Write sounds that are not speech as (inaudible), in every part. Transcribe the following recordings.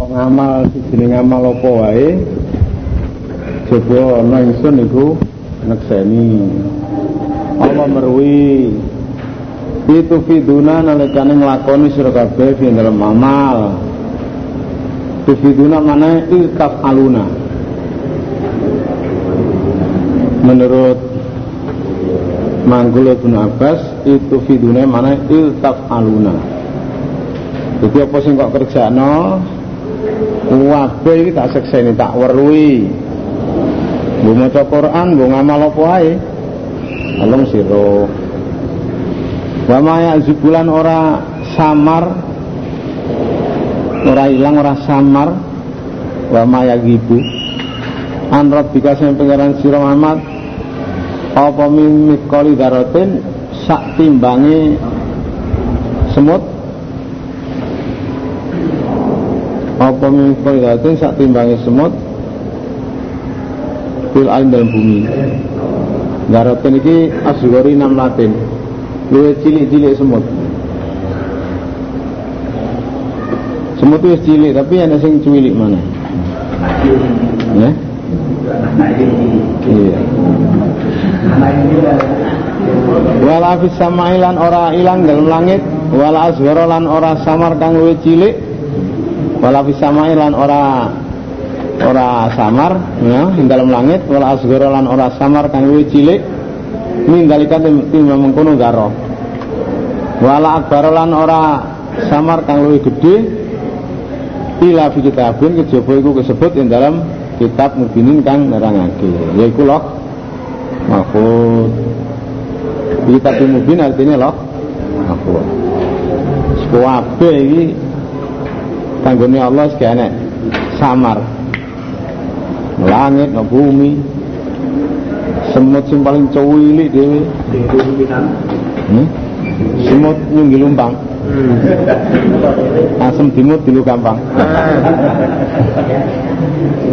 kok ngamal siji ngamal apa wae? Coba ana ingsun iku nekseni Allah merwi itu fiduna nalikane nglakoni sira kabeh di dalam amal. Itu fiduna mana ilkaf aluna. Menurut Manggul Ibn Abbas itu fiduna mana iltaf aluna. Jadi apa sih kok kerjano Wabe iki tak sekseni tak werui Bu maca Quran, bu ngamal apa ae. Alung sira. Wa maya zubulan ora samar ora ilang ora samar wa maya gibu an rabbika sing pangeran sira Muhammad apa min mikoli darotin sak timbangi semut mikoli darotin sak timbangi semut fil ain dalam bumi. Darotin ini asgori enam latin. Luwe cilik-cilik semut. Semut itu cilik tapi ada sing cilik mana ya? Iya. Wala fis samailan ora ilang dalam langit wala asghara lan ora samar kang luwih cilik wala fis samailan ora ora samar ya ing dalam langit. Wala asghara lan ora samar kang luwih cilik min dalika timbang mengkono garo wala akbar lan ora samar kang luwih gedhe ila fi kitabin kejaba iku disebut ing dalam kitab mubinin kang nerangake yaiku loh mahfud. Kitab mubin artinya loh mahfud. Sekuabe iki tanggone Allah sekene samar. Langit no bumi. Semut sing paling cuwilik dhewe hmm? semut nyunggi lumpang. Asem dimut dulu gampang.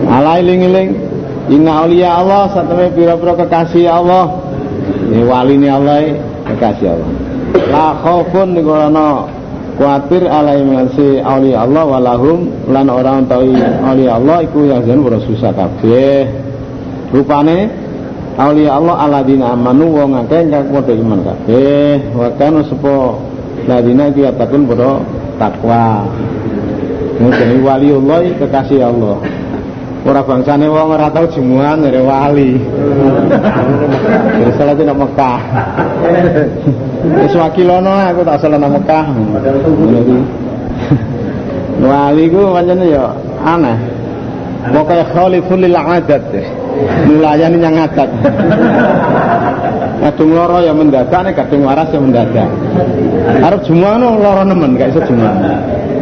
Alai ling-ling. Inna awliya Allah satame pira-pira kekasih Allah. Ini wali ini Allah kekasih Allah. La khaufun niku ana kuatir alai masi awliya Allah walahum lan orang tahu awliya Allah iku yang jan ora susah kabeh. Rupane awliya Allah aladina amanu wong akeh kang padha iman kabeh. Wa sapa ladina iki ataken padha takwa. Mungkin waliullah kekasih Allah Ora bangsane wong ora tau jemuan dari wali. Terus salah di Mekah. Wis wakilono aku tak salah nang Mekah. Wali ku pancen ya aneh. Pokoke khaliful lil adat. Nulayani yang adat. Kadung loro ya mendadak nek kadung waras ya mendadak. Arep Jumat no loro nemen gak iso Jumat.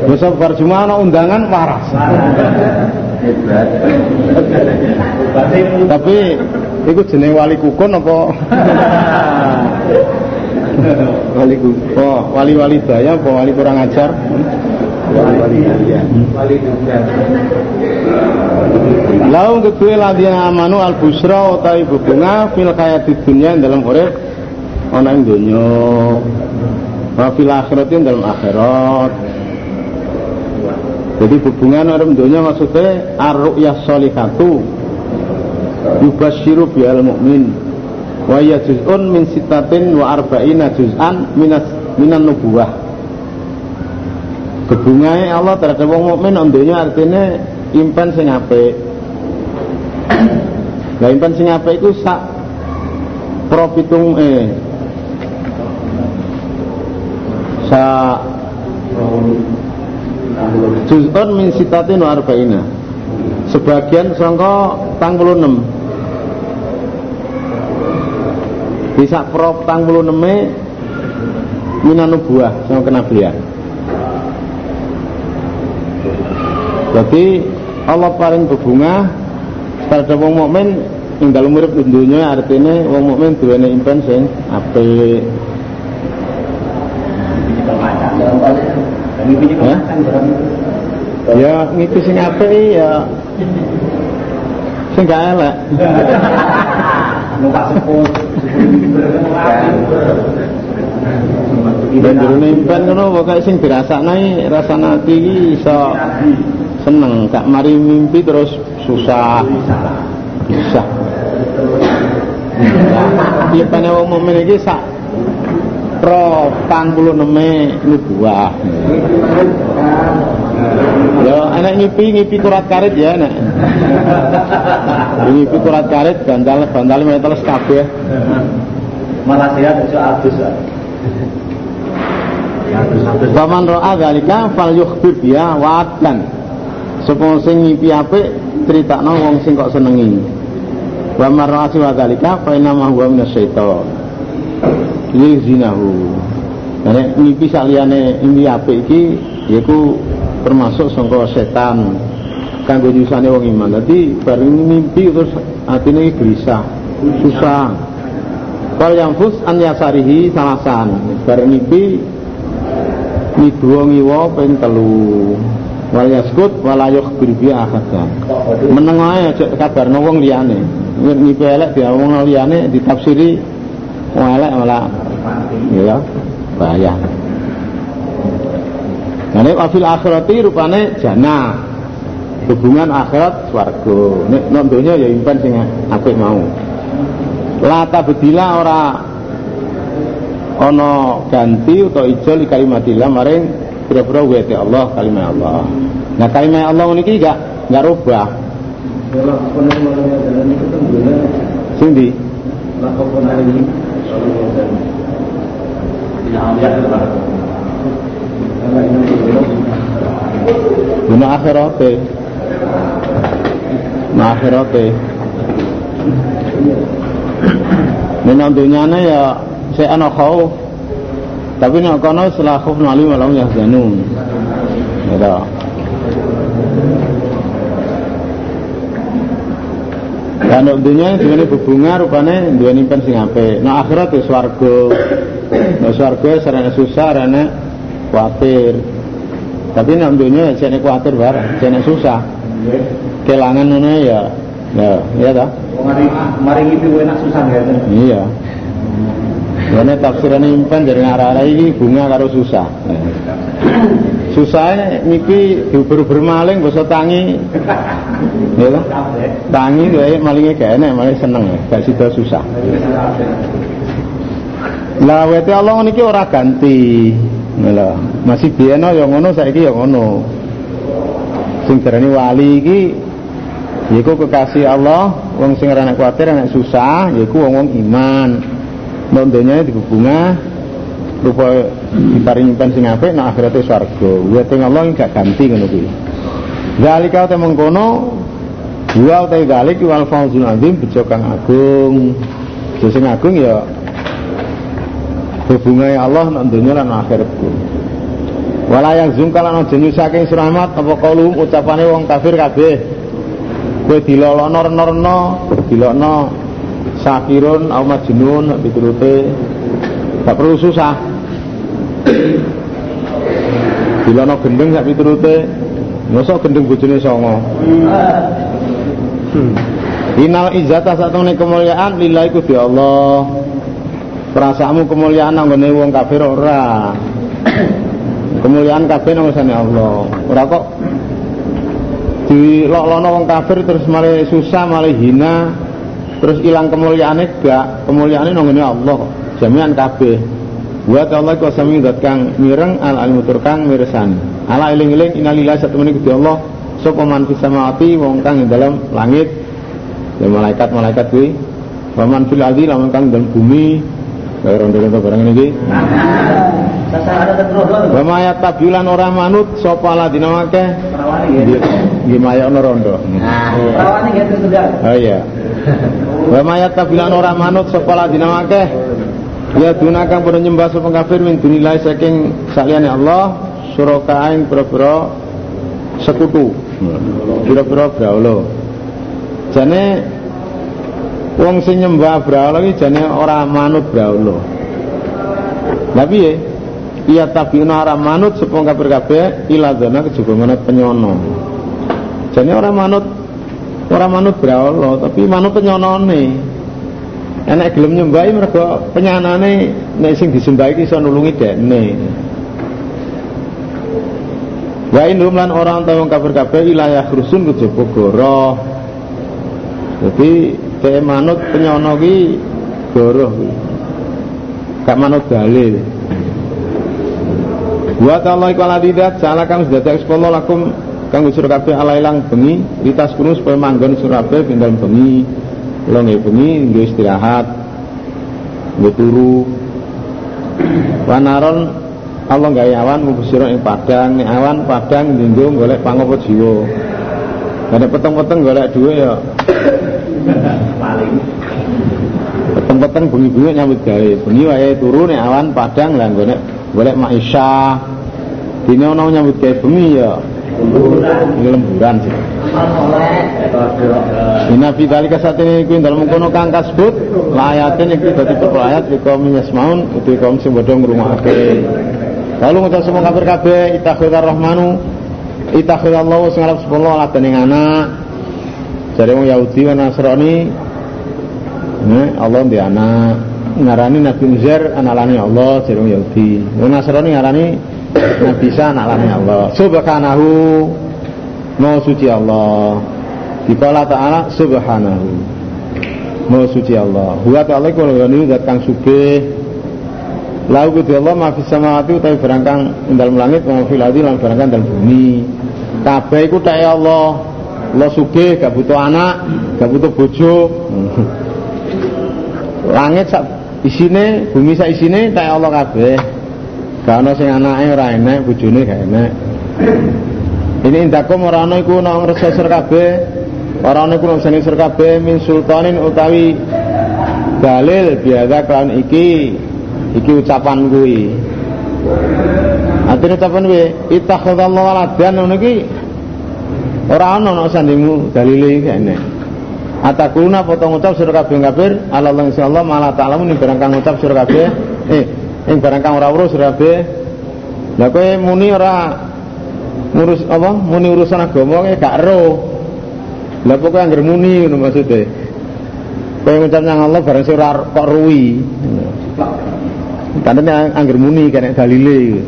Besok bar Jumat undangan waras. Tapi itu jenis wali kukun apa? wali kukun. Oh, wali-wali daya apa wali kurang ajar? Wali-wali daya. Wali Lau kedua ladina amanu al busra utawi bebunga fil di dunia dalam urip ana ing donya. Wa fil akhiratin dalam akhirat. Jadi hubungan orang dunia maksudnya ar-ru'yah yubashiru bi'al mu'min. Wa ya juz'un min sitatin wa arba'ina juz'an minas minan nubuwah. Hubungannya Allah terhadap orang mukmin on dunia artinya impan sing apik. (clears throat) Lah impan sing apik iku sak profitung eh sak Juz'un min sitatin wa arba'ina. Sebagian sangka tang puluh enam Bisa prop tang puluh enam sama kenabian Jadi Allah paling berbunga terhadap wong mukmin ing dalem urip dunya artine wong mukmin duwene impen sing apik. Ya? Ya ngipi sing apik ya sing gak elek. Sepuh. Banjurane impen ngono pokoke sing dirasakne rasane ati iki iso seneng gak mari mimpi terus susah bisa Ipane wong mukmin iki sak pro 46 nubuah. Ya, anak ngipi ngipi kurat karet ya anak. ngipi kurat karet bantal bantal metal kabeh. Malah sehat iso adus. Paman ro'a galika fal yukhbir biya wa'adkan Sapa sing ngipi apik critakno wong sing kok senengi. Wa man ro'a siwa galika fa inna ma huwa zinahu. Nek ngipi saliyane ngipi apik iki yaiku termasuk sangka setan kanggo nyusane wong iman. Dadi bareng mimpi terus atine gelisah, susah. Kal yang fus an yasarihi salasan. Bareng mimpi midwa ngiwa ping telu wal yaskut wala yukhbir bi ahadan meneng ae aja kabarno wong liyane ngipi elek diomongno liyane ditafsiri wong elek malah ya bahaya Nah, wafil akhirati rupane jana hubungan akhirat swarga. Nek nang donya ya impen sing apik mau. Lata bedila ora ana ganti utawa ijol di kalimatillah maring pira-pira wete Allah kalimat Allah. Nah kalimat Allah niki gak gak rubah. Sing di Guna akhirate Nah akhirate Ini dunyane ya saya ana khauf tapi nek kono setelah khauf alim walau yahzanun ya Dan dunia dunia berbunga rupanya dua nimpen sing ape. Nah akhirat itu swarga. Nah swarga sarana susah, sarana khawatir. Tapi nek dunia jane khawatir barang, jane susah. Kelangan ngono ya. Ya, ya ta? Mari mari iki enak susah ya. Iya. Karena tafsiran impan dari arah-arah ini bunga karo susah. (clears throat) Susah miki diuber-uber maling basa tangi. Ya kan? Tangi wae malinge gak enak, malah seneng, gak sida susah. Lah wete Allah niki ora ganti. Lha, masih biyen ya ngono saiki ya ngono. Sing darani wali iki yaiku kekasih Allah, wong sing ora nek kuwatir nek susah, yaiku wong-wong iman. Nondonya di bunga rupa diparingi pen sing apik nah akhirate swarga. Wete Allah gak ganti ngono kuwi. Zalika te mengkono Wa utai galik wal fawzul azim bejo kang agung. Bejo sing agung ya hubungannya Allah nang dunya lan akhirat ku. Wala yang zungkal ana jenis saking suramat apa kaulum ucapane wong kafir kabeh. Kowe dilolono rena-rena, dilokno sakirun au majnun piturute gak perlu susah. Dilokno gendeng sak piturute, mosok gendeng bojone songo. Inal izzata satune kemuliaan lillahi kudu Allah. Perasaanmu kemuliaan nanggone wong kafir ora. kemuliaan kabeh nang Allah. Ora kok diloklono wong kafir terus malah susah, malah hina, terus hilang kemuliaannya gak kemuliaannya nanggone Allah. Jami'an kabeh. Buat Allah kau sami dat kang mireng al alimutur kang mirsani. Ala iling-iling inalillahi satemene kudu Allah. Sapa man fis samawati wong kang ing dalam langit. Ya malaikat-malaikat kuwi. Wa man fil ardi lamun kang dalam bumi. Kaya rondo-rondo barang ini Wa ma yatabilan ora manut sapa ladina akeh nggih mayakno rondo. Perawane nggih terus Oh iya. Wa ma yatabilan ora manut sapa ladina akeh Ya dunakan pada nyembah sapa kafir min dunilai saking saliyane Allah suraka ing pira-pira sekutu. Pira-pira brahala jane wong sing nyembah brahala iki jane ora manut brahala lha piye? Iya tabiuna ora manut sapa kabeh kabeh ila kejaba manut penyono. Jane ora manut ora manut brahala tapi manut penyonone enek gelem nyembahi mergo penyanane nek sing disembahi iso nulungi dekne Wa indhum lan ora ana wong kafir kabeh ilayah rusun kejaba goroh. Jadi dhek manut penyono ki goroh ki. Gak manut dalil. Wa ta'ala iku aladidat salah kang sedaya sekolah lakum kang usur kabeh alailang bengi litas kuno supaya manggon usur kabeh pindal bengi. Lo nggih bengi nggo istirahat. Nggo turu. Wanaron Allah gawe awan mubsira ing padang, nek awan padang dinggo golek pangopo jiwa. Ada peteng-peteng golek duwe ya paling peteng-peteng bengi-bengi nyambut gawe. Bengi wae turu nek awan padang lah golek golek maisha. Dene ana nyambut gawe bengi ya ini lemburan sih. Ina fi dalika satene iku dalem kono kang kasebut layatin iki dadi ayat iku minyasmaun uti kaum sing padha ngrungokake. Lalu ngucap semua kafir kabeh itakhidar rahmanu itakhidallahu sing arep sepuluh ala dening anak. Jare wong Yahudi lan Nasrani Nah, Allah di anak ngarani Nabi Uzair anak lani Allah jare wong Yahudi. Wong Nasrani ngarani Nabi Isa anak lani Allah. Subhanahu Mau suci Allah. Dikala ta'ala subhanahu. Mau suci Allah. Huwa ta'ala iku ngene zat kang sugih. Lahu kudu Allah ma fis samawati utawi barang kang ing dalem langit wa fil ardi lan barang kang bumi. Kabeh iku tak Allah. Allah sugih gak butuh anak, gak butuh bojo. Langit sak isine, bumi sak isine tak Allah kabeh. Gak ana sing anake ora enek, bojone gak enek. Ini indakum ora ana iku nang ngreso sir kabeh. Ora ana iku nang sir kabeh min sultanin utawi dalil biasa kan iki iki ucapan kuwi. Artinya ucapan kuwi ittakhadallahu waladan ngono iki ora ana ana sandingmu dalile iki enek. Atakuluna potong ucap sira kabeh kafir Allah insyaallah malah ta'lamu ning ucap kabeh eh ing barang kang ora sira kabeh. Lah muni ngurus apa? Muni urusan agama kayak gak ero lah pokoknya anggar muni ngono maksudnya. Kowe ngucap nang Allah bareng sing kok ruwi. Tandane anggar muni kene dalile.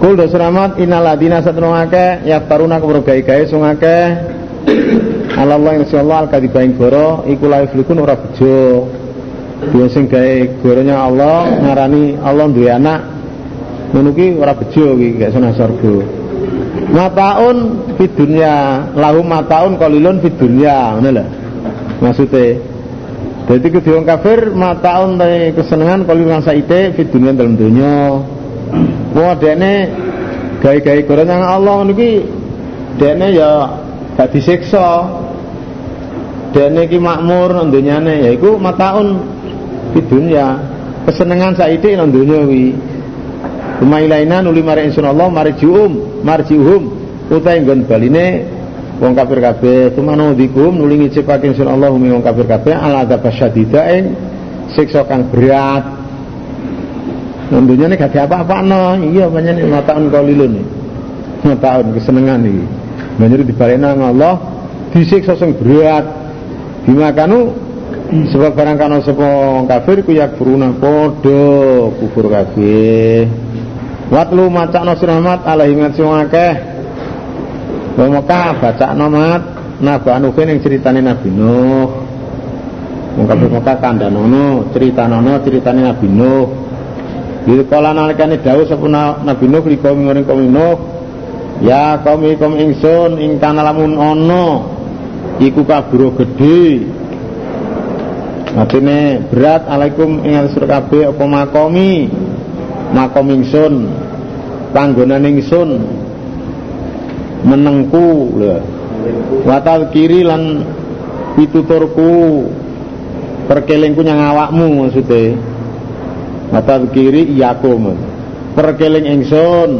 Kul do selamat inaladina satunu akeh yaftaruna kebro gawe-gawe sung akeh. Allah insyaallah al kadibaing goro iku la iflikun ora bejo. Dia sing gawe goronya Allah ngarani Allah duwe anak. Ngono ki ora bejo iki gak seneng surga mataun di dunia lahu mataun kolilun di dunia ngono lho. Maksude dadi wong kafir mataun te kesenengan kolilun saite di dunia dalam dunia wah dene gawe-gawe gorengan Allah ki dene ya gak disiksa. Dene ki makmur nang dunyane yaiku mataun di dunia kesenengan saite nang dunia kuwi Umailaina nuli mari insun Allah marjium marjium utai nggon baline wong kafir kabeh. Tumano dikum nuli ngicipake insun Allah umi wong kafir kabeh. Ala adab syadida ing siksa kang berat Nandunya ini gak apa-apa no iya banyak nih mataun kolilun mataun kesenengan nih banyak dibalik nang Allah disiksa sing berat. Dimakanu sebab barang kana kafir ku yak furuna padha kufur kabeh Watlu maca no Muhammad alaihi wa akeh. Wa maka baca mat Nabi Nuhin yang ceritane Nabi Nuh. Wong kabeh Mekah kandhanono, critanono ceritane Nabi Nuh. Di kala nalikane dawuh sapa Nabi Nuh li kaum ngene kaum Nuh. Ya kaum kaum ingsun ingkang lamun ana iku kaburo gedhe. Artine berat alaikum ing atur kabeh apa makomi makom ingsun panggonan ingsun menengku lho. Watal kiri lan pituturku. Perkelingku nyang awakmu maksudnya. Watal kiri iyakum perkeling ingsun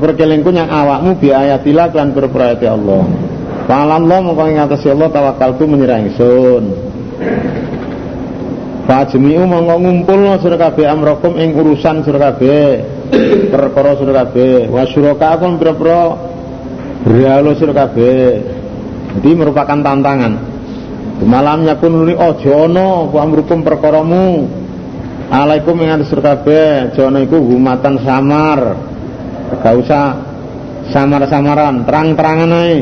perkelingku nyang awakmu bi ayatilah lan Allah. Fa'alam Allah mengkau ingatasi Allah tawakaltu menyerah ingsun Fajmi'u mongko ngumpulno sira kabeh amrokum ing urusan sira kabeh. Perkara sira kabeh. Wa syuraka pira-pira beralo sira kabeh. Jadi merupakan tantangan. Malamnya pun nuli aja ana ku amrukum perkaramu. Alaikum ing atas sira kabeh, aja ana iku samar. gak usah samar-samaran terang-terangan ae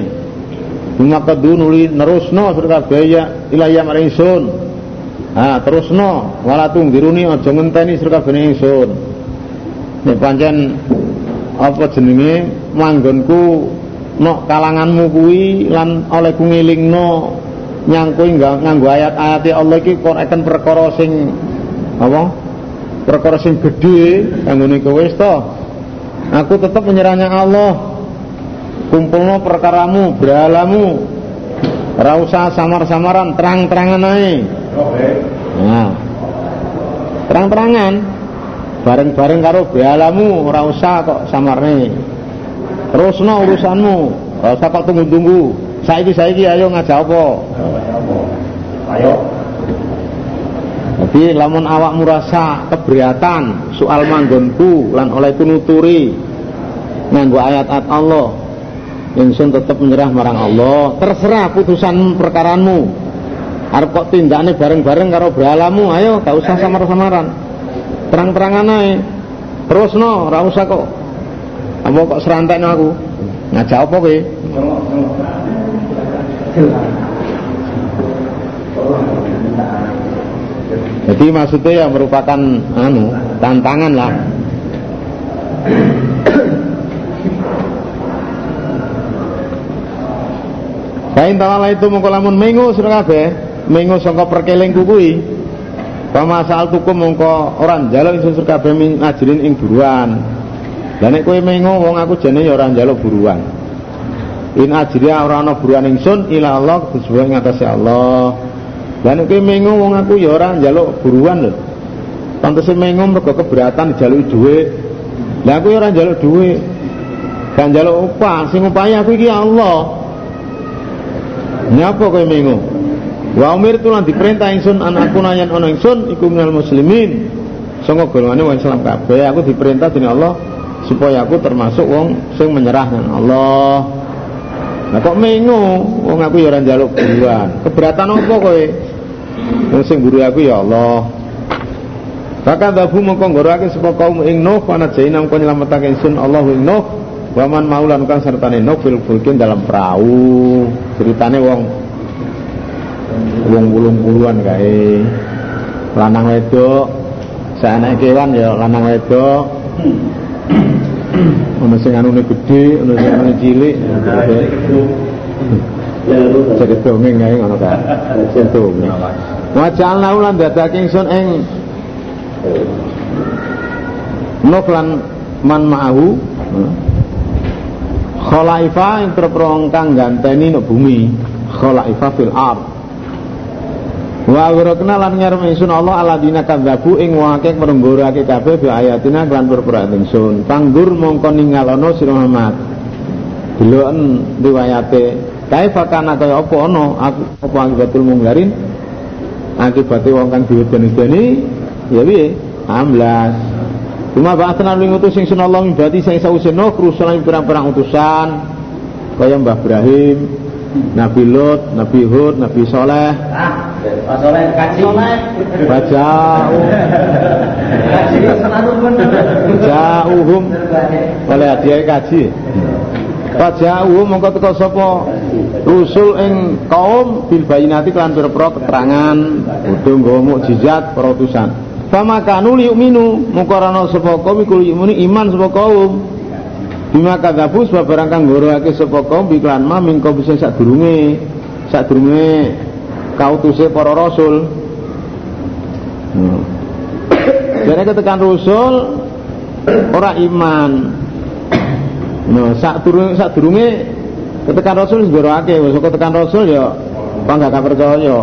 Bima kedu nuli nerusno surga baya ilaya maring sun ha terusno. Wala diruni aja ngenteni surga bene ingsun. Nek pancen apa jenenge? Manggonku nok kalanganmu kuwi lan oleh ku ngelingno nyangkui nganggo ayat-ayat Allah iki akan perkara sing apa? Perkara sing gedhe kanggone kowe to aku tetap menyerahnya Allah. Kumpulno perkaramu beralamu ora usah samar-samaran terang-terangan ae nah. Terang-terangan. Bareng-bareng karo beralamu ora usah kok samarne. Terusno urusanmu. Ora usah kok tunggu-tunggu. Saiki-saiki ayo ngajak apa? Ayo. Jadi lamun awak merasa keberatan soal manggonku lan oleh kunuturi nganggo ayat-ayat Allah ingsun tetap menyerah marang Allah terserah putusan perkaraanmu arep kok tindakne bareng-bareng karo beralamu ayo gak usah samar-samaran. Terang-terangan terus no ora usah kok. Apa kok serantekno aku? Ngajak apa kowe? Jadi maksudnya ya merupakan anu tantangan lah. Kain talala itu mengko lamun mengu sira kabeh, mengu saka perkelingku kuwi. Pama saal tuku mengko ora njaluk sira kabeh ngajirin ing buruan. Lah nek kowe mengu wong aku jane ya ora buruan. In ajriya ora ana buruan ingsun ila Allah sesuai ngatasé Allah. Lah nek mengu wong aku ya ora njaluk buruan lho. Pantese mengu mergo keberatan dijaluki dhuwit. Lah aku ya ora njaluk dhuwit. Kan njaluk upah, sing upahi aku iki Allah. Nyapa kowe mengu? Wa umir lan diperintah ingsun an aku nayan ana ingsun iku minal muslimin. Sanga golongane wong Islam kabeh aku diperintah dening Allah supaya aku termasuk wong sing menyerah nang Allah. Nah kok mengu wong aku ya ora njaluk. Keberatan apa kowe? Wong sing guru aku ya Allah. Maka dabu mongko ngorake sapa kaum ing Nuh ana jaina mongko nyelametake ingsun Allah ing Nuh waman maulan kang sertane Nuh fil dalam perahu. Ceritane wong wong puluh-puluhan kae. Lanang wedok saenek kewan ya lanang wedok. Ono sing anune gedhe, ono sing anune cilik. Jadi dongeng kae ngono kae. Dongeng. Wa ja'alna lan dadake ingsun ing Nuh lan man ma'ahu Khalaifa yang terperong kang ganteni no bumi Khalaifa fil ard Wa aghraqna lan ngarep Allah aladina kadzabu ing wake ngrenggorake kabeh bi ayatina perperat ingsun. Panggur mongko ningalono sira Muhammad. Deloken riwayate kaifa kana kaya apa ana aku apa akibatul munggarin akibate wong kang diwedeni-wedeni ya piye? Amlas. Cuma ba'atsna ing utus sing sunallah min bati sing sause Nuh rusulan pirang-pirang utusan kaya Mbah Ibrahim, Nabi Lut, Nabi Hud, Nabi Soleh. Ah, Pak Soleh kaji. Bajau. Kaji selalu pun. Jauhum oleh hadiah kaji. Faja'uhum mongko teka sapa rusul ing kaum bil bayinati kelan pira keterangan udah nggawa mukjizat para utusan. Fama kanu liyuminu mongko ana sapa kaum iku iman sapa kaum. Bima kadzabu sebab barang kang ngoroake sapa kaum iklan ma mingko bisa sadurunge sadurunge kautuse para rasul. Hmm. Jadi ketekan rasul ora iman Nah, sak durunge ketekan Rasul nggorake, wis ketekan Rasul ya apa gak percaya.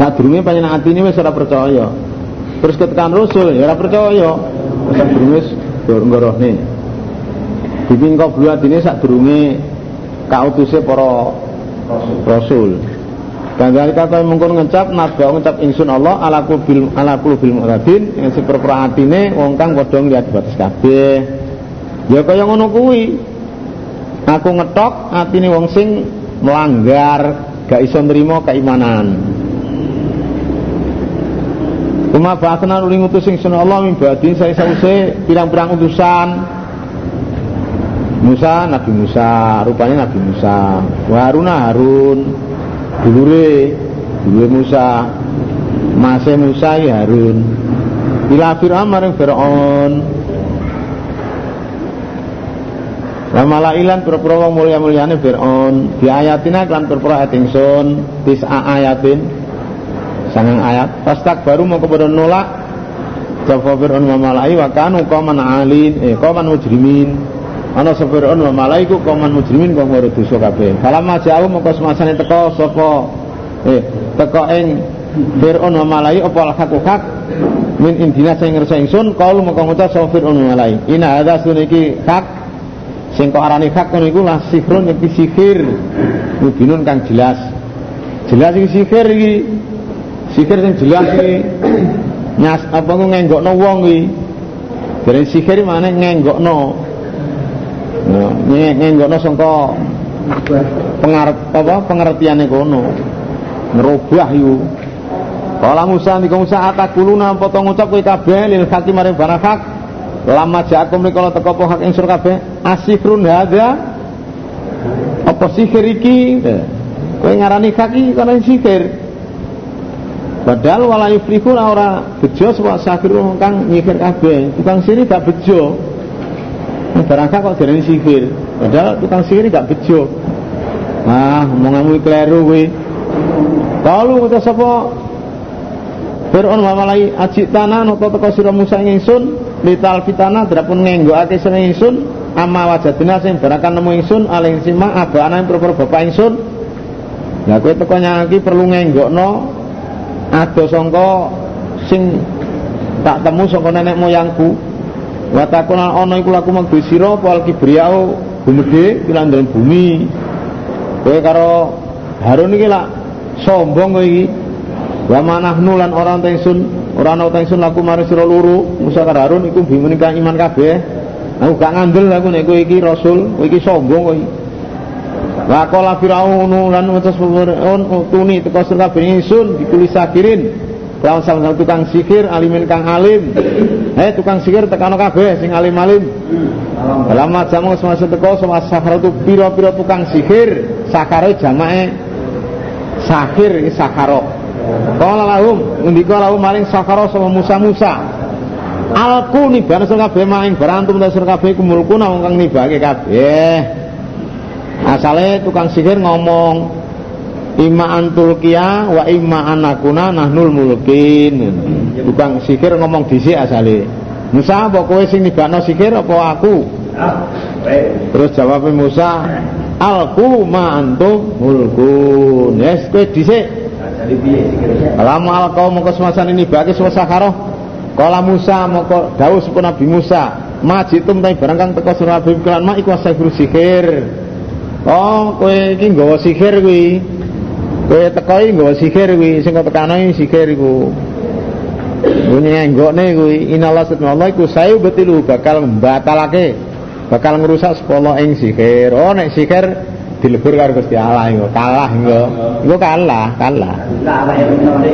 Sak durunge panjenengan atine wis ora percaya. Terus ketekan Rasul ya ora percaya. Sak durunge nggorohne. Dipingko blu atine sak durunge kautuse para Rasul. Dan dari kata mungkin ngecap nabda ngecap ingsun Allah ala bil ala bil mu'tadin yang seperpera atine wong kang padha nglihat batas kabeh. Ya kaya ngono kuwi. Aku ngetok atine wong sing melanggar, gak iso nrimo keimanan. Suma ba'atsna uli ngutus ingsun Allah min ba'di saya sause pirang-pirang utusan. Musa Nabi Musa, rupanya Nabi Musa. Wa Haruna Harun. Dulure dulure Musa. Mase Musa ya Harun. Ila Fir'aun maring Fir'aun. Wa malailan pira-pira wong mulya-mulyane Fir'aun. Di ayatina pira-pira ayat ingsun, tis'a ayatin. Sangang ayat. Pastak baru mau kepada nolak. Jawa Fir'aun wa malai wa kanu qauman alin, eh qauman mujrimin. Ana Fir'aun wa malai ku qauman mujrimin kang ora dosa kabeh. Falamma jauh mongko semasane teko sapa eh teko ing Fir'aun wa malai apa hak hak min indina sing ngersa ingsun kaul mongko ngucap sapa Fir'aun wa malai. Ina hadza suniki hak sing kok arani hak ngono iku lah sihrun iki sihir mubinun kang jelas jelas iki sihir iki sihir sing jelas iki nyas apa ku ngenggokno wong iki dari sihir mana ngenggokno. Nah, ngenggokno sangka pengarep apa pengertiane kono. Ngerubah yu Kala Musa nika Musa atakuluna apa to ngucap kowe kabeh lil hakim maring barang hak. Lama jakum rikala teko apa hak insur kabeh? Asikrun hadza. Apa sihir iki? Kowe ngarani hak iki kana sihir padahal wala yuflihu ora bejo sapa sahir kang nyihir kabeh. Tukang sihir gak bejo. Hak kok dereni sihir. Padahal tukang sihir gak bejo. Ah omonganmu kleru kowe kalau ngucap sapa? Fir'aun wa malai ajik tanah nopo teko sira Musa ing ingsun? Lital fitana drapun ngenggokake sira ingsun. Amma wajadina sing barakan nemu ingsun. Aling sima abana ing propor bapak ingsun. Lah kowe teko nyaki perlu ngenggokno ado sangka sing tak temu sangka nenek moyangku. Wa takuna ana iku laku manggo sira pal kibriau gumedhe pilan dalam bumi. Kowe karo Harun iki lak sombong kowe iki. Wa manahnu lan ora ingsun ora ana ingsun laku mari sira loro Musa karo Harun iku kang iman kabeh. Aku gak ngandel aku nek kowe iki rasul kowe iki sombong kowe wa qala fir'aun lan utus fir'aun utuni teko sira kabeh ingsun dikulis sakirin lawan sama tukang sihir alimin kang alim eh tukang sihir tekano kabeh sing alim-alim Lama jamu semasa teko sama sakar itu piro-piro tukang sihir sakare jamae sahir sakaro Kala lahum ngendika lahum maring sakara sama Musa Musa. Alku nibana sira kabeh maing barantum ta sira kabeh kumulkuna wong kang nibake kabeh. Asale tukang sihir ngomong Ima antulkia wa ima anakuna nahnul mulkin. Tukang sihir ngomong dhisik asale. Musa apa kowe sing nibakno sihir apa aku? Terus jawab Musa, Alku ma antum mulkun. Yes, kowe dhisik Lama al kaum mongko semasa ini bagi semasa karo. Kala Musa mongko dawuh sapa Nabi Musa, majitum tapi barang kang teko surah Nabi kelan mak iku sihir. Oh, kowe iki nggawa sihir kuwi. Kowe teko iki nggawa sihir kuwi, sing kok tekano sihir iku. Bunyi enggokne kuwi inallah satnallah iku sayu betilu bakal mbatalake bakal ngerusak sepolo ing sihir. Oh nek sihir dilebur karo Gusti Allah iku kalah engko engko kalah kalah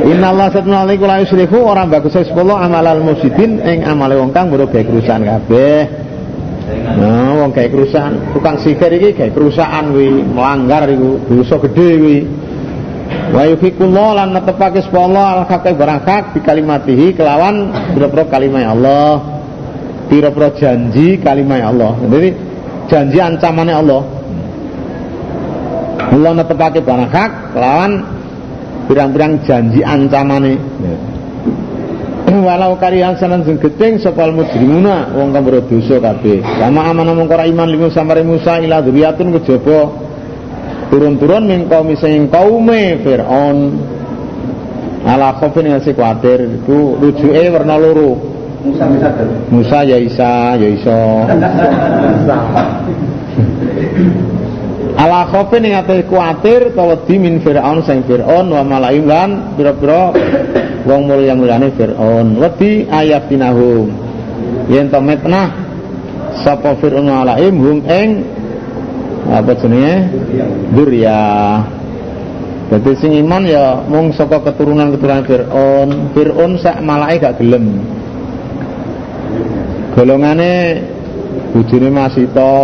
innallaha satuna alaihi la yusrifu ora bagus sepuluh amalal mufsidin ing amale wong kang gawe kerusakan kabeh nah wong gawe kerusakan. Tukang sihir iki gawe kerusakan kuwi melanggar iku dosa gedhe kuwi. Wa yufiqullah lan netepake sepuluh al haqqi barang hak di kalimatihi kelawan pira-pira kalimat Allah. Pira-pira janji kalimat Allah. Jadi janji ancamannya Allah. Allah netepake barang hak lawan pirang-pirang janji ancamane. Walau karihan sanan sing geting sapa mujrimuna wong kang dosa kabeh. Sama amanah mung ora iman limu samare Musa ila dzurriyyatun kejaba turun-turun min kaum sing kaume Firaun. Ala khofin ngasih kuatir iku rujuke warna loro. Musa Musa Musa ya Isa ya Isa. ala khofin ate kuatir tawadi min Firaun sang Firaun wa malaim lan pira-pira wong mulya mulyane Firaun wedi ayatinahum yen to metnah sapa Firaun malaim hum ing apa jenenge durya Jadi sing iman ya mung saka keturunan-keturunan Firaun. Firaun sak malake gak gelem. Golongane bojone Masita,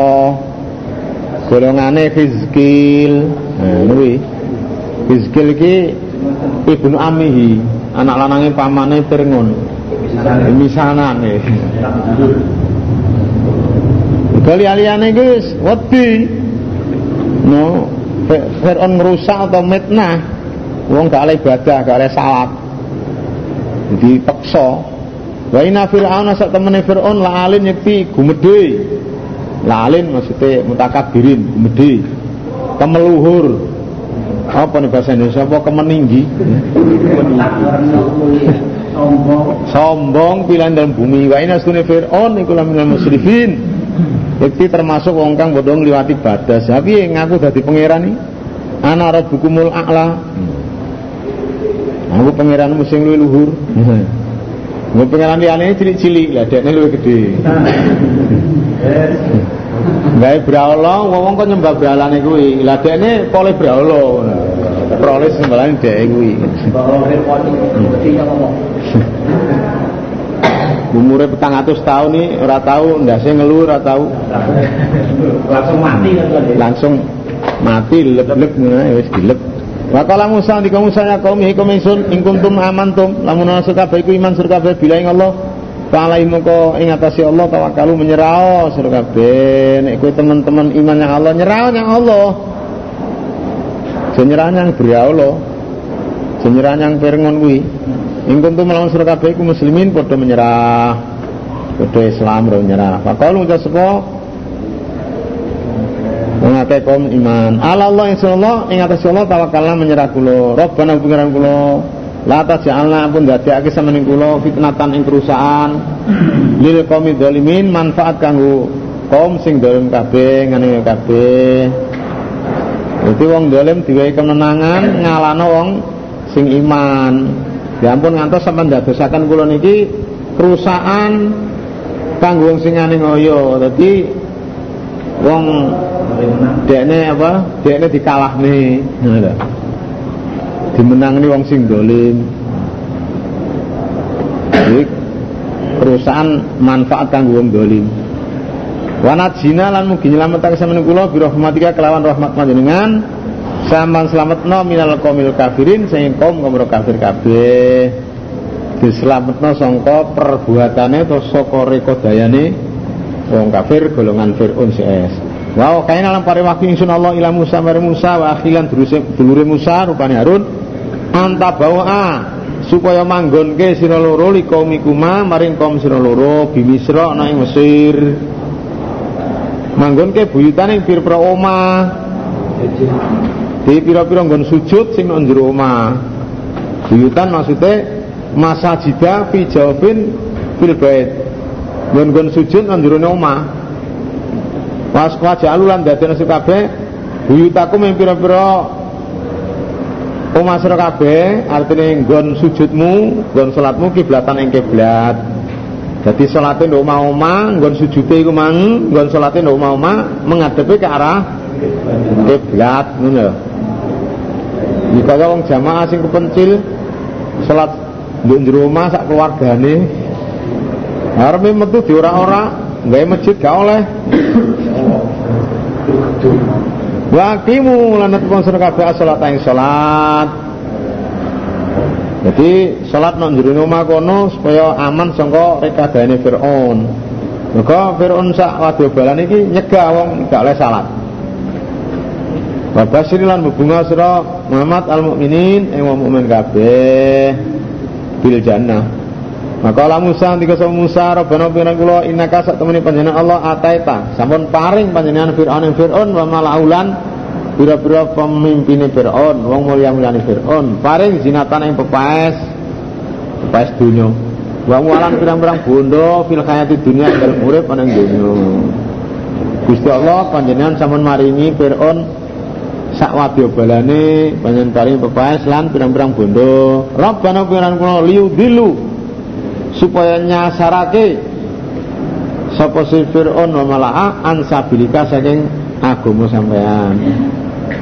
golongane Hizkil. Nah, kuwi. Hizkil iki ibnu amihi, anak lanange pamane Fir'aun. Misanan e. Kali aliyane guys, wedi. No, Fir'aun merusak atau mitnah wong gak oleh ibadah, gak oleh salat. Jadi paksa. Wa inna fir'auna sak temene Fir'aun la alin yakti gumedhe. La alin maksudnya mutakabirin, gumedhe. Kemeluhur. Apa nih bahasa Indonesia? Apa kemeninggi? Sombong. Sombong pilihan dalam bumi. Wa inna sunni Fir'aun iku laminal musrifin. Yakti termasuk wong kang bodho ngliwati batas. Tapi ngaku dadi pangeran iki. Ana rabbukumul a'la. Aku pangeran luwih luhur. Gue pangeran liyane cilik-cilik, lah dekne luwih gede. (laughs) Gawe brahala, wong kok nyembah brahalane kuwi. Lah dekne pole brahala. Prole sembalane dhek kuwi. Ngomong. Umure petang atus tahun nih, ora tahu, ndase ngeluh, ora tahu. Langsung mati kan. Langsung mati lep-lep ngono wis dilep. Wa qala Musa di kaum Musa ya kaum ikum ingsun ing kuntum amantum lamun ana kabeh iku iman sur kabeh bila ing Allah Ta'ala moko ing atase Allah tawakkalu menyerah sur kabeh. Nek kowe teman-teman iman yang Allah nyerah yang Allah. Jenyerah yang beri Allah Jenyerah yang perengon kuwi. Ing kuntum lamun sur kabeh iku muslimin padha menyerah. Padha Islam ro menyerah. Faqalu ucap sapa? Mengatai kaum iman. Ala Allah insyaallah ing atas Allah tawakalna menyerah kula. Rabbana pengiran kula La taj'alna pun dadekake sampeyan kula fitnatan ing perusahaan lil qaumi dzalimin manfaat kanggo kaum sing dolim kabeh ngene kabeh Jadi wong dolim diwehi kemenangan ngalano wong sing iman. Ya ampun ngantos sampean dadosaken kula niki perusahaan kanggo wong sing ngene ngoyo. Dadi wong dekne apa? Dekne dikalahne. Ngono lho. Dimenangni wong sing dolim. Jadi perusahaan manfaat kanggo wong dolim. Wanat zina lan mugi nyelametake sampeyan kula bi rahmatika kelawan rahmat panjenengan sampean slametno minal qaumil kafirin sing kaum kaum kafir kabeh dislametno sangka perbuatane utawa saka rekodayane wong kafir golongan Firaun CS. Wow, kain alam pare waktu ingsun Allah ila Musa mare Musa wa akhilan dulure Musa rupane Harun anta bawa supaya manggonke sira loro kaumikuma maring kaum sira loro bi Misra ana ing Mesir. Manggonke buyutan ing pira-pira omah. Di pira-pira nggon sujud sing nang jero omah. Buyutan maksudnya masajida fi jawabin fil bait. Nggon-nggon sujud nang jero omah. Pas kajalu lan dadene kabeh buyutaku ing pira-pira omah sira kabeh artine nggon sujudmu, nggon salatmu kiblatan ing kiblat. Jadi sholatnya ndok omah-omah, nggon sujudnya iku mang, nggon sholatnya ndok omah-omah menghadapi ke arah kiblat ngono lho. Jika wong jamaah sing kepencil salat nduk njero omah sak keluargane arepe metu di ora-ora gawe masjid gak oleh. Wa qimu lan tetepon sira kabeh salat ing salat. Jadi salat nang jero omah kono supaya aman saka rekadane Firaun. Maka Firaun sak wadya balan iki nyegah wong gak oleh salat. Wa basyirilan bunga sira Muhammad al mukminin ing wong mukmin kabeh bil jannah. Maka Musa ndika sama Musa Rabbana pengiran kula innaka sak temene panjenengan Allah ataita. Sampun paring panjenengan Firaun ing Firaun wa malaulan Bira-bira pemimpinnya Fir'aun Wong mulia-muliani Fir'aun. Paring zinatan yang pepaes Pepaes dunia Wa mualan pirang-pirang bondo Fil khayati dunia dalam urip anang dunia Gusti Allah panjenengan sampun maringi Fir'aun Sak wadya balane Panjenengan paring pepaes lan pirang-pirang bondo. Rabbana piran kula liu dilu Supaya nyasarake Sapa si Fir'aun wa mala'a Ansabilika saking agama sampean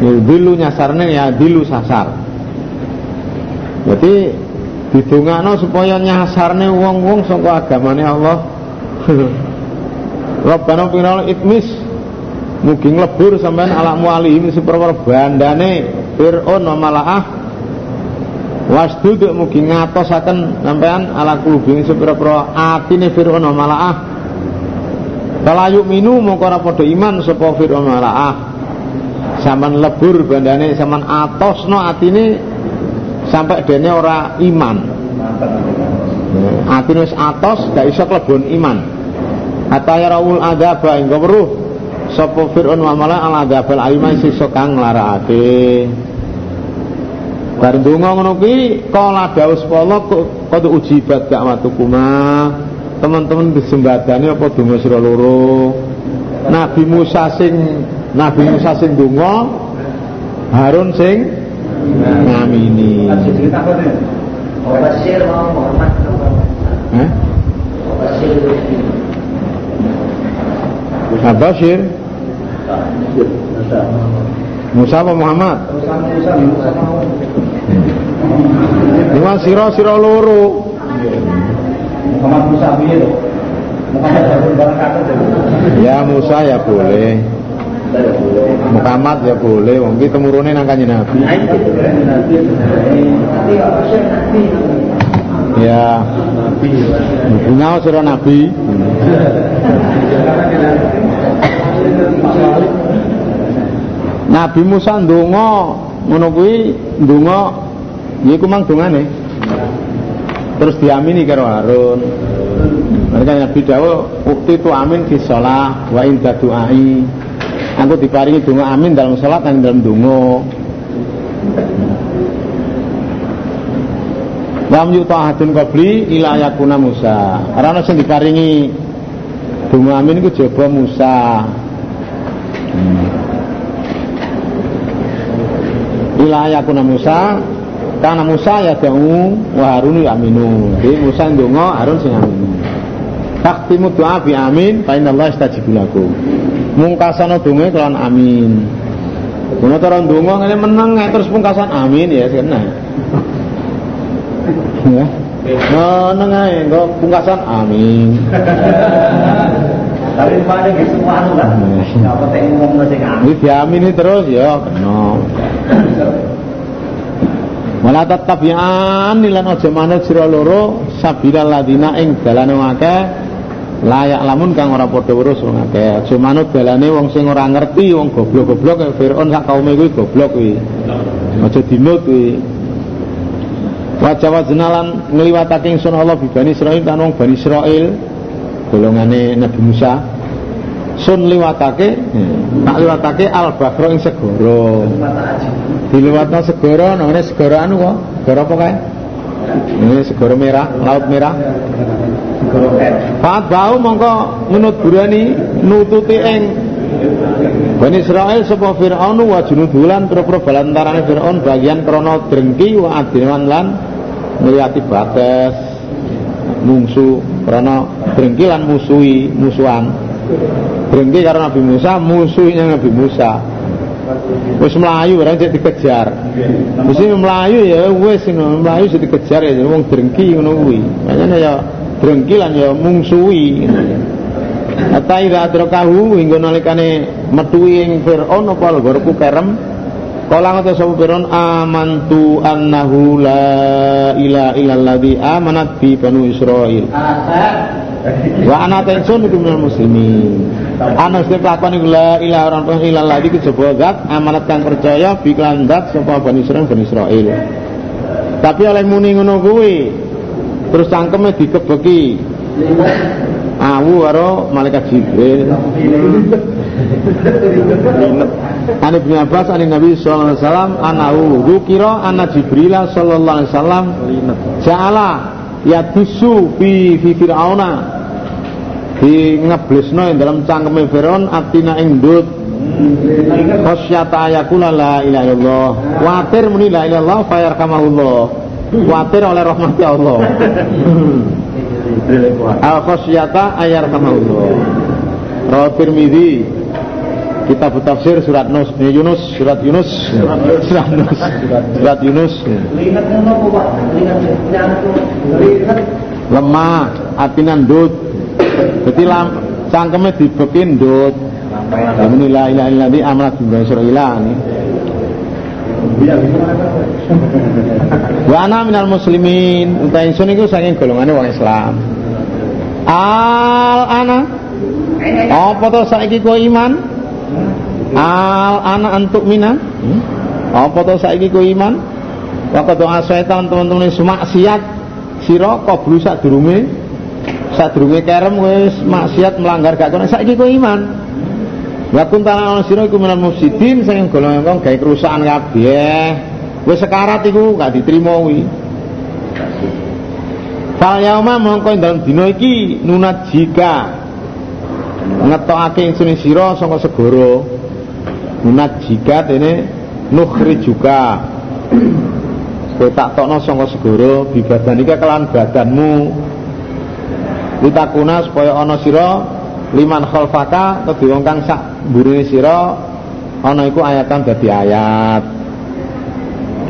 dilu nyasarne ya dilu sasar. Jadi didongakno supaya nyasarne wong-wong saka agamane Allah. (laughs) Rabbana pinal itmis mugi nglebur sampean ala mualihim seperwar bandane Fir'aun wa malaah wasdud mugi ngatosaken sampean ala kulubing sepira-pira atine Fir'aun malaah Kala minu mongko ora iman sapa Fir'aun wa malaah Saman lebur bandane saman atosno atine sampai dene ora iman. Atine wis atos gak iso klebon iman. Hatta ya rawul adzaba ing weruh sapa Fir'aun wa mala al adzabal alima sisa kang nglarakake. Bar ndonga ngono kuwi kala daus pala kok ujibat dakwatukuma. Teman-teman disembadani apa donga sira loro? Nabi Musa sing Nabi Musa sing donga Harun sing ngamini. Basir mau Muhammad Hah? Basir Abashir Musa apa Muhammad? Lima siro siro loro. Muhammad Musa piye to? Muhammad Harun Barakatuh. Ya Musa ya boleh. Muhammad ya boleh. Wong ki temurune nang kanjeng Nabi. Ya. Ngau sira Nabi (laughs) Nabi Musa ndonga ngono kuwi ndonga iku mang dongane terus diamini karo Harun mereka Nabi dawuh ukti tu amin fi shalah wa inda du'ai aku diparingi donga amin dalam salat dan dalam donga Lam yuta ahadun qabli ila yakuna Musa. Ana sing diparingi donga amin iku jaba Musa. Ila yakuna Musa karena Musa ya da'u wa Harun ya aminu. Jadi Musa ndonga Harun sing aminu. Faktimu doa bi amin fa inna Allah istajibu lakum. Mungkasana donga amin. Kuna cara ndonga ngene meneng terus pungkasan amin ya kena. Ya. Engko pungkasan amin. Tapi mana ke semua anu kan? Apa teh ngomong sing amin. Ini diamini terus ya kena. Wala tattabi'an lan aja manut sira loro sabilal ladina ing dalane akeh layak lamun kang ora padha urus wong akeh. Aja manut dalane wong sing ora ngerti, wong goblok-goblok kaya Firaun sak kaume kuwi goblok kuwi. Aja dinut kuwi. Wajah wajnalan ngliwatake ingsun Allah bibani Israil kan wong Bani Israil golongane Nabi Musa sun liwatake tak liwatake al bahro ing segara. Diliwatno segara namanya segara anu kok? Segara apa kae? Ini segara merah laut merah. Fat bau mongko menut burani nututi ing Bani Israel sapa Fir'aun wa junudulan pira-pira balantarane Fir'aun bagian krana drengki wa adinan lan ngliati batas mungsu krana drengki lan musuhi musuhan. Drengki karo Nabi Musa musuhnya Nabi Musa. Wis melayu barang cek dikejar. Wis melayu ya wis melayu sing dikejar ya wong drengki ngono makanya ya drengki lan ya mungsuhi Hatta ida adrakahu hingga nalikane metuwi ing Firaun apa lgorku kerem Kala ngata sapa Firaun amantu annahu la ilaha illalladzi amanat bi banu Israil. Wa ana tensun iku minal muslimin. Ana sing lakon iku la ilaha ora illalladzi kejaba zat amanat kang percaya bi lan zat sapa bani Israil bani Israil. Tapi oleh muni ngono kuwi terus cangkeme dikebeki awu karo malaikat Jibril. Ani bin Abbas ani Nabi sallallahu alaihi wasallam anahu dzukira anna Jibril sallallahu alaihi wasallam ja'ala yatusu fi fi fir'auna. Di ngeblesno ing dalam cangkeme Firaun atina ing ndut khasyata ayakula la ilaha illallah. Watir muni la ilaha illallah fayarkamahullah watir oleh rahmat Allah. Al khasyata ayar kamahullah Rawat Tirmidzi kitab tafsir surat Nus, eh, Yunus, surat Yunus, surat Yunus, surat Yunus. Yang lihat Lemah, atine ndut. Dadi lam cangkeme dibeki ndut. Ya muni la ilaha illa bi amrat bi ini. Wa ana minal muslimin, utahe ingsun iku saking golongane wong Islam. Al ana apa to saiki kowe iman? Al ana antuk mina? Hmm? Apa to saiki kowe iman? Waktu doa setan teman-teman maksiat sira kobru sak durunge sak durunge kerem wis maksiat melanggar gak kono saiki kowe iman. Wa kuntana ana sira iku minal mufsidin sing golongan kang gawe kerusakan kabeh. Wis sekarat iku gak diterima kuwi. Fal yauma mongko ing dalem dina iki nunat jika ngetokake ingsun sira saka segara. Nunat jika dene nukhri juga. Tak tokno saka segara bibadanika kelan badanmu. Litakuna supaya ana sira liman khalfaka kedhe wong sak mburine sira ana iku ayatan dadi ayat.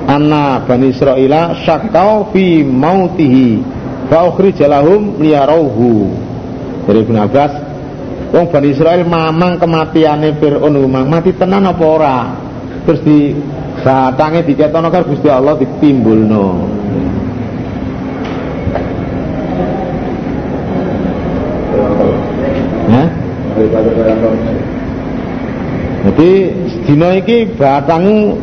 Anna Bani Israila syakau fi mautihi fa ukhrija lahum liyarauhu. Dari Ibnu Abbas, wong Bani Israel mamang kematiane Firaun mamang mati tenan apa ora? Terus di batange diketono karo Gusti Allah ditimbulno. Hah? Jadi dina iki batangmu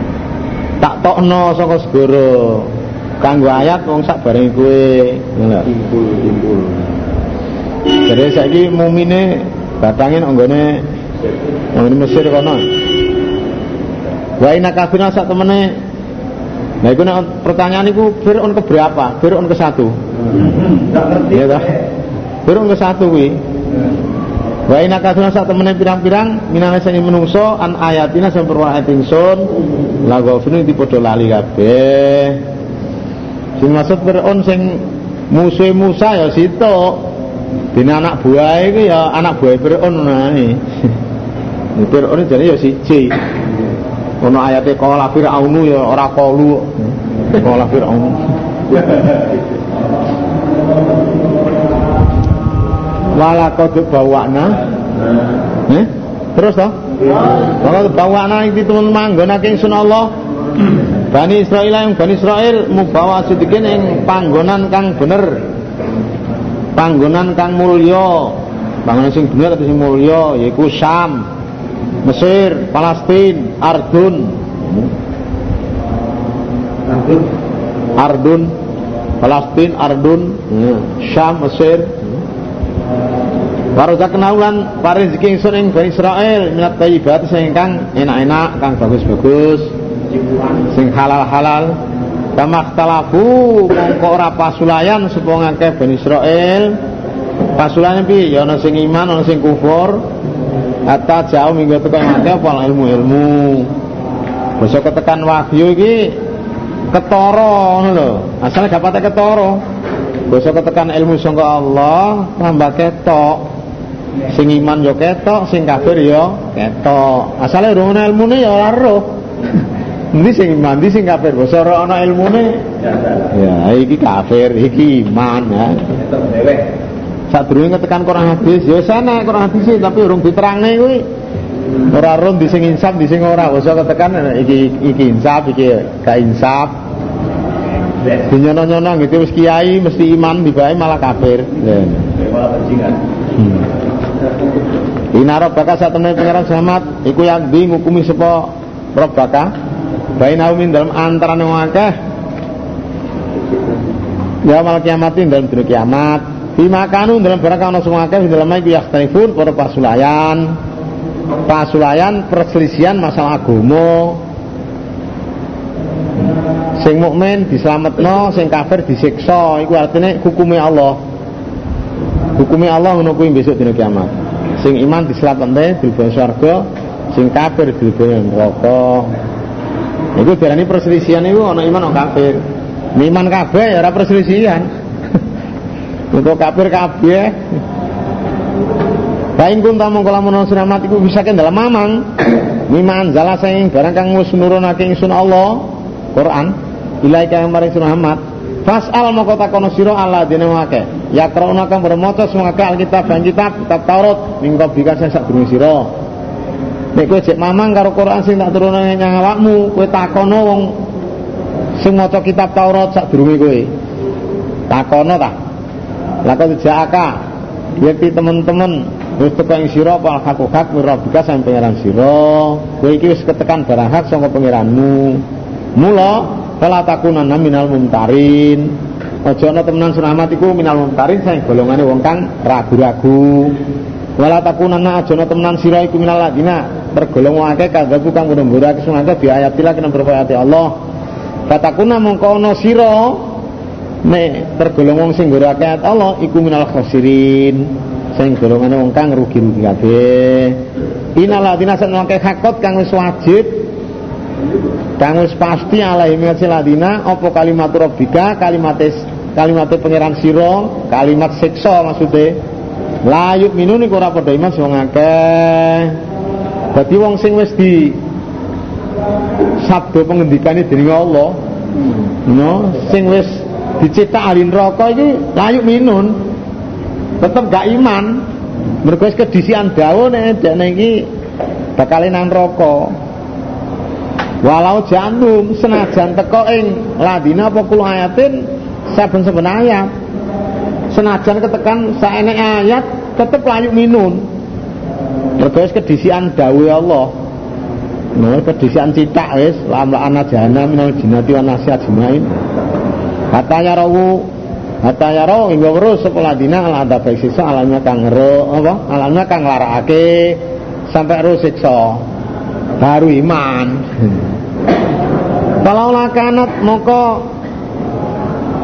(laughs) tak tokno saka segara kanggo ayat wong sak bareng kowe timbul timbul. Jadi saiki mumine batange nang nggone nang nggone Mesir kono wa inna kafirna sak temene Nah, itu pertanyaan itu Fir'aun ke berapa? Fir'aun ke satu. Iya dah. Fir'aun ke satu wi. Wa inna kafirna sak temene pirang-pirang minane sing menungso an ayatina sing perwa ayat ingsun la ghafirun iki padha lali kabeh. Sing maksud Fir'aun sing musuh Musa ya situ. Dene anak buah iku ya anak buah Fir'aun nae. (laughs) Fir'aun jane ya siji. Ono ayate qala fir'aunu ya ora qalu. Qala fir'aunu. (laughs) Wala qad bawakna. Eh? Terus toh? Wala bawakna iki temen manggonake ingsun Allah. Bani Israel yang Bani Israel mubawa sedikin ing panggonan kang bener. Panggonan kang mulya. Panggonan sing bener atau sing mulya yaiku Syam, Mesir, Palestina, Ardun. Ardun, Palestina, Ardun, Syam, Mesir. Warza kenaulan paring rezeki ingsun ing Bani Israel minat thayyibat sing kang enak-enak, kang bagus-bagus, sing halal-halal. Kama ikhtalafu mongko ora pasulayan sapa ngakeh Bani Israel. Pasulayan piye? Ya ana sing iman, ana sing kufur. Hatta jauh minggu tekan mati apa ilmu-ilmu. Besok ketekan wahyu iki ketara ngono lho. Asale gak pate ketara. Besok ketekan ilmu sangka Allah tambah ketok. Sing iman yo ketok, sing kafir yo ketok. Asale ana ilmune ya ora roh. Ndi sing iman, sing kafir. Basa ora ana ilmune. Ya, iki kafir, iki iman ya. Sadurunge ketekan Quran hadis, ya sana Quran hadis tapi urung diterangne kuwi. Ora ro di sing insaf, di sing ora. Basa ketekan iki iki insaf, iki gak insaf. Dinyono-nyono gitu wis kiai mesti iman dibae malah kafir. Ya. Malah bajingan. Hmm. Ina rabbaka sak temene pangeran selamat iku yang di ngukumi sapa rabbaka baina min dalam antarané wong ya mal kiamatin dalam dina kiamat. Bima kanu dalam barang kang ana semua akeh dalam iku yakhtalifun para pasulayan. Pasulayan perselisihan masalah agama. Sing mukmin dislametno sing kafir disiksa. Iku artine hukume Allah. Hukume Allah ngono kuwi besok dina kiamat. Sing iman dislametne dilebokno swarga. Sing kafir dilebokno neraka iku diarani perselisihan iku ana iman ana kafir iman kabeh ya ora perselisihan (laughs) untuk kafir kabeh Bain kun tamung kala menawa sira mati iku bisa dalam mamang. (coughs) Miman jala sing barang kang wis nurunake ingsun Allah Quran ilaika yang maring Muhammad Fas'al moko takono sira Allah dene wake. Ya krana kang bermoco semangake Alkitab dan kitab kitab Taurat mingko bika sing sadurunge sira. Nek kowe cek mamang karo Quran sing tak turunane nyang awakmu, kowe takono wong sing maca kitab Taurat sadurunge kowe. Takono ta. Lah kok dijaka. Yakti teman-teman wis teko ing sira apa hak mirabika sang pangeran sira. Kowe iki wis ketekan barang hak saka pangeranmu. Mula Fala takunanna minal mumtarin. Aja ana temenan suramat iku minal mumtarin sing golongane wong kang ragu-ragu. Wala takunanna aja ana temenan sira iku minal ladina tergolong akeh kadhaku kang nggurake sunate bi ayatillah kena berayati Allah. Fatakuna mongko ana sira nek tergolong wong sing nggurake ayat Allah iku minal khasirin. Sing golongane wong kang rugi-rugi kabeh. Inal ladina sanake hakot kang wis wajib kang wis pasti alaihi ladina apa kalimat rabbika kalimat kalimat pangeran sira kalimat siksa maksude la yu'minu niku ora padha iman wong akeh dadi wong sing wis di sabda pengendikane dening Allah. No sing wis dicetak ahli neraka iki la yu'minun tetep gak iman. Mergo wis kedisian dawuh nek dekne iki bakal nang neraka. Walau jantum senajan teko ing ladina apa kula ayatin saben-saben ayat. Senajan ketekan saene ayat tetep layu minun. Mergo kedisian dawuh Allah. Nah, kedisian citak wis lam la ana jahana minal jinnati wan nasi ajmain. Hatta yaro hingga weruh sapa ladina ala ada baik siksa alamnya kang ngero apa kang sampai ro siksa baru iman (laughs) kalau lakanat moko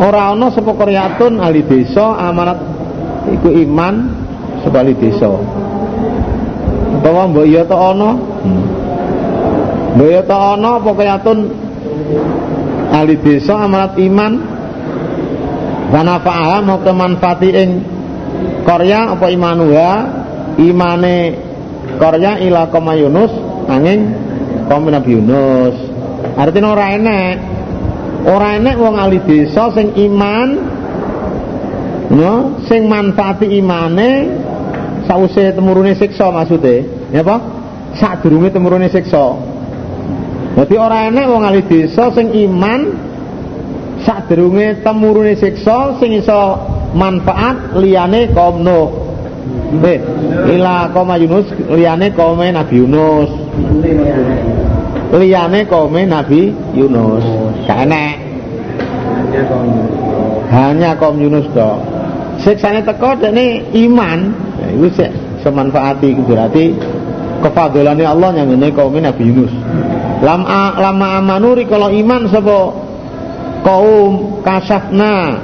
ora ana sapa qaryatun ahli desa amanat iku iman sapa ahli desa utawa mbok iya ta ana mbok iya ta ana apa qaryatun ahli desa amanat iman. Dana fa'ala mau kemanfaati ing Korea apa imanuha imane Korea ila koma Yunus angin kaum Nabi Yunus. Artinya ora enek. Ora enek wong ahli desa sing iman no sing manfaati imane sause temurune siksa maksude. Ya apa? Sadurunge temurune siksa. Dadi ora enek wong ahli desa sing iman sadurunge temurune siksa sing iso manfaat liyane kaum Nuh Eh, ila kaum Yunus liyane kaum Nabi Yunus. Liyane kaum Nabi Yunus. Gak enek. Hanya kaum Yunus dok siksane teko dene iman. Ya iku sik semanfaati berarti Allah yang ngene kaum Nabi Yunus. Lam a, lama amanuri kalau iman sapa kaum kasafna.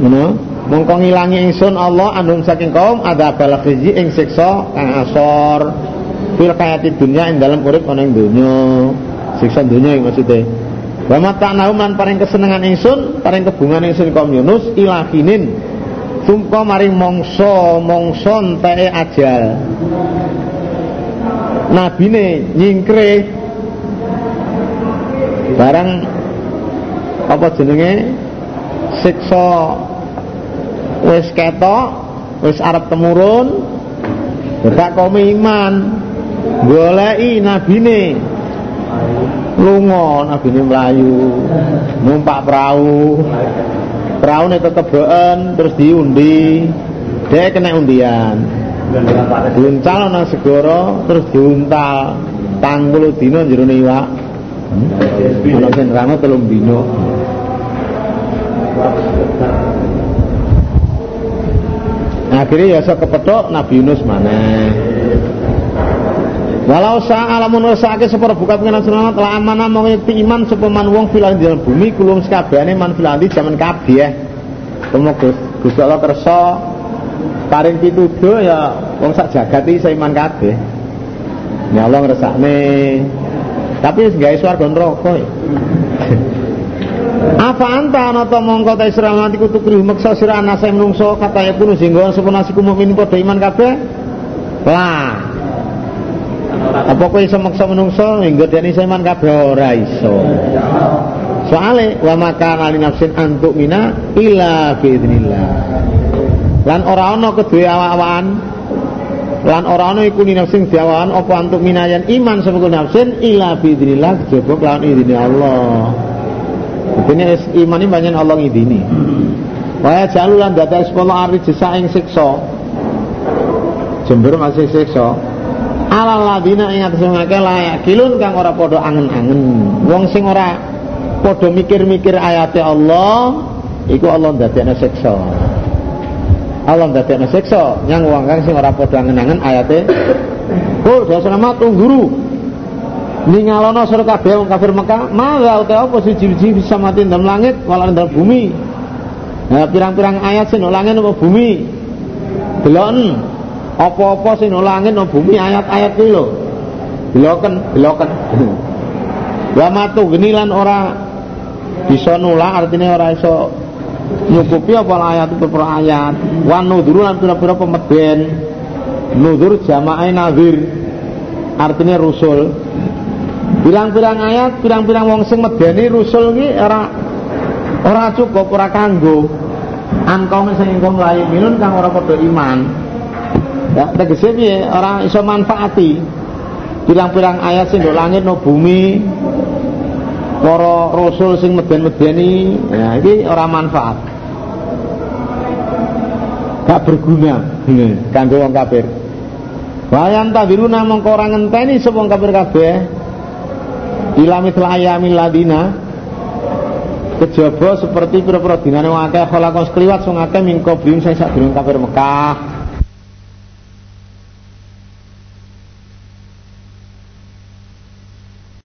Ngono. Mongko ngilangi ingsun Allah anum saking kaum ada bala khizi ing siksa kang asor. Fil hayati dunya ing dalam urip ana ing donya. Siksa dunya iki maksude wa mata'nahu man paring kesenengan ingsun paring kebungan ingsun kaum Yunus ilahinin sumka maring mongso mongso enteke ajal. Nabine nyingkre barang apa jenenge? Siksa wis ketok wis arep temurun Dedak kaum iman. Goleki nabine. Lunga nabine mlayu numpak perahu perahu ini teteboken terus diundi. Dia kena undian. Diuncal nang segoro terus diuntal. Tanggul dino jero iwak. Ana sing rano telung dino akhirnya ya sok kepethuk Nabi Yunus mana Walau sa alamun rasake separa buka pengenan sunat la amana mau iman sapa man wong filan di bumi kulum sekabehane man filan di jaman kabeh. Temu Gus Gusti Allah kersa paring pituduh ya wong sak jagat iki iman kabeh. Ya Allah ngresakne. Tapi gawe swarga neraka. (laughs) Apa anta ana ta mongko ta Israel nanti kutu krihu maksa sira anase menungso kata ya kuno singgo sapa nasiku mukmin padha iman kabeh Lah. Apa kowe iso maksa menungso nggodeni seman kabeh ora iso. Soale wa maka ali nafsin antuk mina ila biidznillah. Lan ora ana kedue awak-awakan lan ora ana iku nafsin diawan apa antuk minayan iman sapa nafsin ila biidznillah kejaba kelawan idine Allah. Dene iman iki banyak Allah ngidini. Wa jalulan data sekolah ari jesa ing siksa. Jember masih siksa. Ala ladina ing atus ngake layak kilun kang ora padha angen-angen. Wong sing ora padha mikir-mikir ayate Allah, iku Allah ndadekne siksa. Allah ndadekne siksa nyang wong kang sing ora padha angen-angen ayate. Oh, dasar tung guru. Ningalono sira kabeh wong kafir Mekah, malah uta apa siji-siji bisa mati dalam langit walau dalam bumi. Nah, pirang-pirang ayat sing langit apa bumi. Delon apa-apa sing langit apa bumi ayat-ayat kuwi lho. Deloken, deloken. Wa matu genilan ora bisa nulak artinya ora iso nyukupi apa ayat itu per ayat. Wa nuduru lan pira-pira pemeden. Nudur jamaah nazir. Artinya rusul. Pirang-pirang ayat, pirang-pirang wong sing medeni rusul ki ora ora cukup, ora kanggo. Angkong sing layu minun kang ora padha iman. Ya, tegese piye ora iso manfaati. Pirang-pirang ayat sing ndok langit no bumi, para rasul sing meden-medeni, ya iki ora manfaat. Gak berguna kanggo wong kafir. Wayan tabiruna mongko ora ngenteni sapa wong kafir kabeh. Ila mitla ayamil ladina kejaba seperti pira-pira dinane akeh khalaqos kliwat sing akeh mingko blim sing kafir Mekah